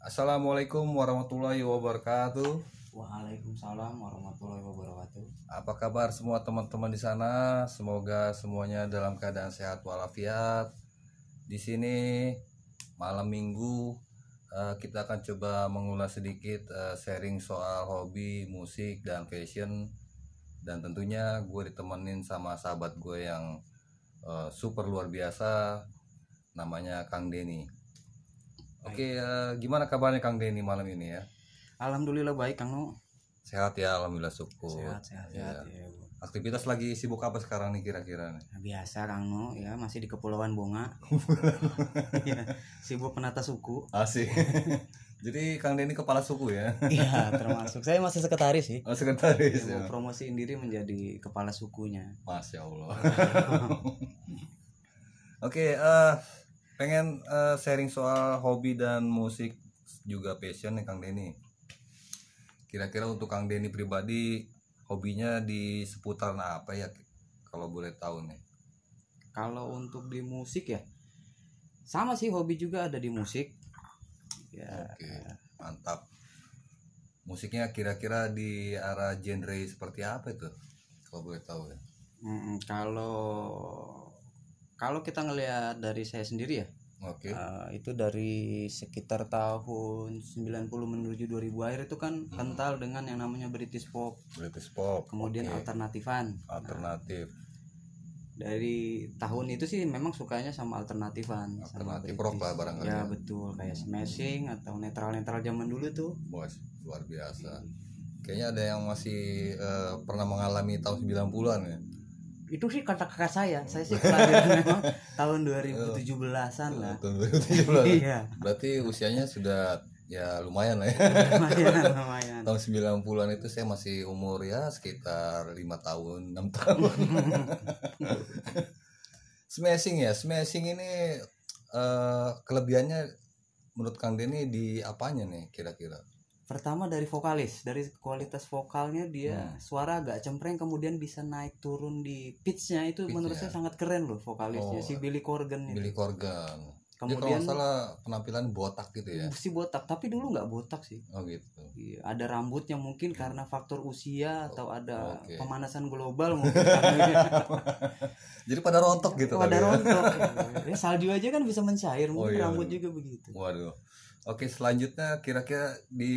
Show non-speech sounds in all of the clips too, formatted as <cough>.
Assalamualaikum warahmatullahi wabarakatuh. Waalaikumsalam warahmatullahi wabarakatuh. Apa kabar semua teman-teman di sana? Semoga semuanya dalam keadaan sehat walafiat. Di sini malam Minggu eh, kita akan coba mengulas sedikit eh, sharing soal hobi, musik dan fashion. Dan tentunya gue ditemenin sama sahabat gue yang eh, super luar biasa namanya Kang Denny. Oke, eh, gimana kabarnya Kang Denny malam ini ya? Alhamdulillah baik Kang Nu. Sehat ya, alhamdulillah syukur. Sehat sehat Iya. sehat ya. Aktivitas lagi sibuk apa sekarang nih kira-kira nih? Nah, Biasa Kang Nu ya masih di Kepulauan Bonga. <laughs> Iya, Sibuk penata suku. Asik. <laughs> Jadi Kang Denny kepala suku ya? Iya termasuk. Saya masih sekretaris sih. Oh sekretaris Saya ya? mau promosiin diri menjadi kepala sukunya. Masya Allah. <laughs> Oke, eh pengen eh, sharing soal hobi dan musik juga passion nih Kang Denny. Kira-kira untuk Kang Denny pribadi hobinya di seputar apa ya? Kalau boleh tahu nih. Kalau untuk di musik ya sama sih hobi juga ada di musik. Ya Oke, mantap. Musiknya kira-kira di arah genre seperti apa itu? Kalau boleh tahu ya. mm, kalau kalau kita ngelihat dari saya sendiri ya Oke. Uh, itu dari sekitar tahun 90 menuju 2000 akhir itu kan kental dengan yang namanya British pop, British pop. kemudian oke. alternatifan. alternatif. Dari tahun itu sih memang sukanya sama alternatifan, sama Alternatif rock British. lah barangkali Ya ya. betul, kayak Smashing atau netral-netral zaman dulu tuh. Bos, luar biasa. Kayaknya ada yang masih eh, pernah mengalami tahun 90-an ya. Itu sih kata kakak saya, saya sih <laughs> kelahiran memang tahun 2017-an lah. Tahun 2017. Iya, Berarti usianya sudah ya lumayan lah ya. lumayan, lumayan. tahun 90-an itu saya masih umur ya sekitar lima tahun, 6 tahun. <laughs> smashing ya, smashing ini eh, kelebihannya menurut Kang Denny di apanya nih kira-kira? Pertama dari vokalis, dari kualitas vokalnya dia Hmm. suara agak cempreng kemudian bisa naik turun di pitch-nya itu menurut Pitch-nya. saya sangat keren loh vokalisnya Oh, si Billy Corgan itu. Billy Corgan. Dia kalau Kemudian salah penampilan botak gitu ya. si botak, tapi dulu nggak botak sih. Oh gitu. Iya, Ada rambutnya mungkin karena faktor usia atau ada oke. pemanasan global mungkin. <laughs> Jadi pada rontok gitu Oh, ada kali ya. rontok. <laughs> ya, salju aja kan bisa mencair, mungkin iya, rambut juga begitu. Waduh. Oke, selanjutnya kira-kira di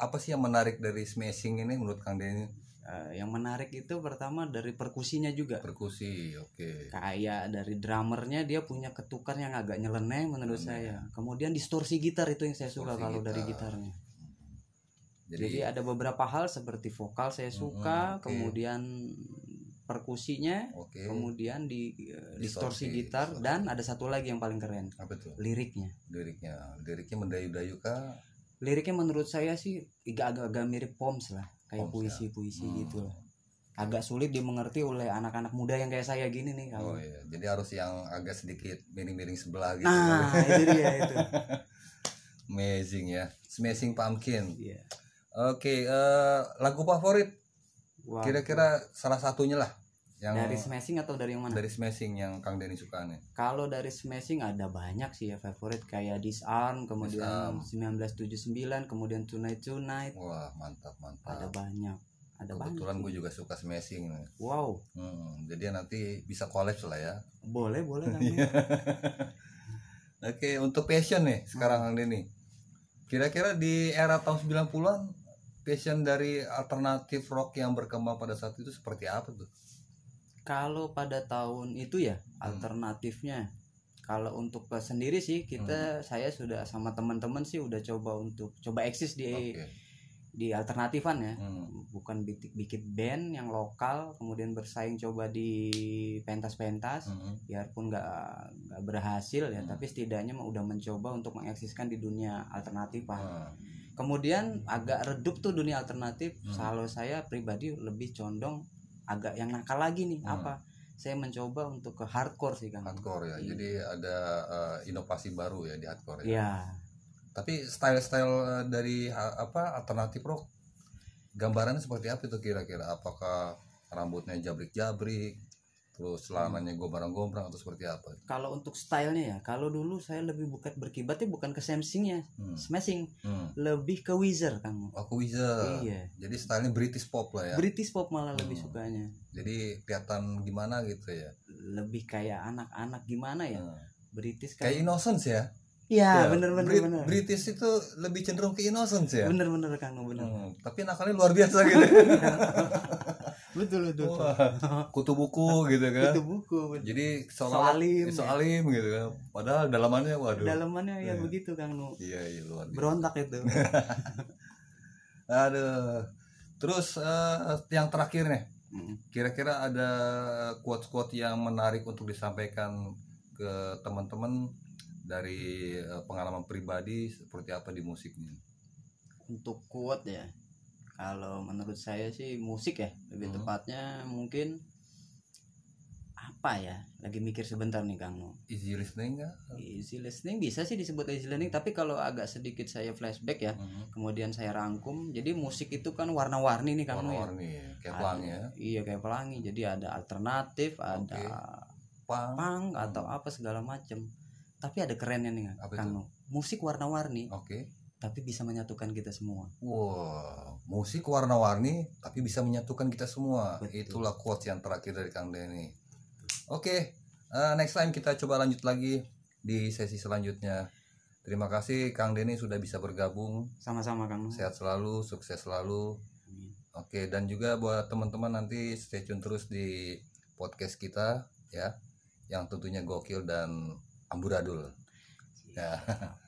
apa sih yang menarik dari smashing ini menurut Kang Denny? Eh, yang menarik itu pertama dari perkusinya juga. Perkusi, oke. kayak dari drummernya dia punya ketukan yang agak nyeleneh menurut saya kemudian distorsi gitar itu yang saya suka Distorsi kalau dari gitar. gitarnya Jadi, jadi ada beberapa hal seperti vokal saya suka oke. kemudian perkusinya oke. kemudian di eh, distorsi, Distorsi, gitar distorsi. dan ada satu lagi yang paling keren Apa tuh? liriknya Liriknya. Liriknya mendayu-dayu kah? liriknya menurut saya sih agak-agak mirip poms lah kayak ya? puisi-puisi Hmm. gitu lah agak sulit dimengerti oleh anak-anak muda yang kayak saya gini nih Oh kalau iya, jadi harus yang agak sedikit miring-miring sebelah gitu. nah <laughs> itu dia itu Amazing ya. Smashing Pumpkin. Iya. Oke, eh, lagu favorit Wah, kira-kira salah satunya lah yang dari smashing atau dari yang mana? dari Smashing yang Kang Denny suka nih. Kalau dari smashing ada banyak sih ya favorit kayak Disarm, kemudian Disarm. 1979, kemudian Tonight Tonight, Wah, mantap, ada mantap. banyak. Ada Kebetulan gue juga suka smashing nih. Wow, Hmm, jadi nanti bisa collab lah ya. boleh boleh <laughs> kan. Oke, untuk passion nih sekarang Kang Denny. Kira-kira di era tahun 90-an passion dari alternatif rock yang berkembang pada saat itu seperti apa tuh? Kalau pada tahun itu ya Hmm. alternatifnya. Kalau untuk ke sendiri sih Hmm. kita saya sudah sama teman-teman sih udah coba untuk coba eksis di Oke. di alternatifan ya. Hmm. Bukan bikin, bikin band yang lokal, kemudian bersaing coba di pentas-pentas. Hmm. biarpun nggak nggak berhasil ya Hmm. tapi setidaknya mah udah mencoba untuk mengeksiskan di dunia alternatif. Ah, kemudian agak redup tuh dunia alternatif Hmm. kalau saya pribadi lebih condong agak yang nakal lagi nih Hmm. apa saya mencoba untuk ke hardcore sih kan hardcore ya. Iya. Jadi ada eh, inovasi baru ya di hardcore ya. ya Tapi style-style eh, dari ha- apa alternatif rock gambarannya seperti apa itu kira-kira? Apakah rambutnya jabrik-jabrik, terus celananya gombrang-gombrang atau seperti apa? Kalau untuk stylenya ya kalau dulu saya lebih bukan berkibatnya bukan ke smashingnya hmm. smashing. Hmm. lebih ke wizard kang aku bisa iya. Jadi stylenya British pop lah ya? British pop malah lebih Hmm. sukanya. Jadi kelihatan gimana gitu ya? Lebih kayak anak-anak gimana ya? Hmm. British kayak kan innocence ya? Ya Ya, bener bener Brit- bener. British itu lebih cenderung ke innocence ya? Bener bener kang bener. Hmm, tapi nakalnya luar biasa gitu <laughs> betul betul Wah, <laughs> kutu buku gitu kan. Itu buku betul. jadi seolah Soalim, so ya. gitu kan. Padahal dalamannya waduh. Dalamannya ya Iya. begitu kang nu. Iya iya luar biasa. Berontak itu. <laughs> Aduh. Terus eh, yang terakhir nih. Mm. kira-kira ada quote-quote yang menarik untuk disampaikan ke teman-teman dari eh, pengalaman pribadi seperti apa di musiknya? Untuk quote ya kalau menurut saya sih musik ya lebih Hmm. tepatnya mungkin apa ya? Lagi mikir sebentar nih kang. Easy listening nggak? Easy listening bisa sih disebut easy listening tapi kalau agak sedikit saya flashback ya Mhm. kemudian saya rangkum jadi musik itu kan warna-warni nih kang ya. warna-warni kayak Ada- pelangi ya? iya kayak pelangi. Jadi ada alternatif ada pang punk atau apa segala macem. Tapi ada kerennya nih kang. musik warna-warni. Oke tapi bisa menyatukan kita semua Wow, musik warna-warni tapi bisa menyatukan kita semua. Betul. Itulah quotes yang terakhir dari Kang Denny. Oke, eh, next time kita coba lanjut lagi di sesi selanjutnya. Terima kasih Kang Denny sudah bisa bergabung. sama-sama kang. Sehat selalu, sukses selalu. Amin. Oke, dan juga buat teman-teman nanti stay tune terus di podcast kita ya, yang tentunya gokil dan amburadul. Ya. <laughs>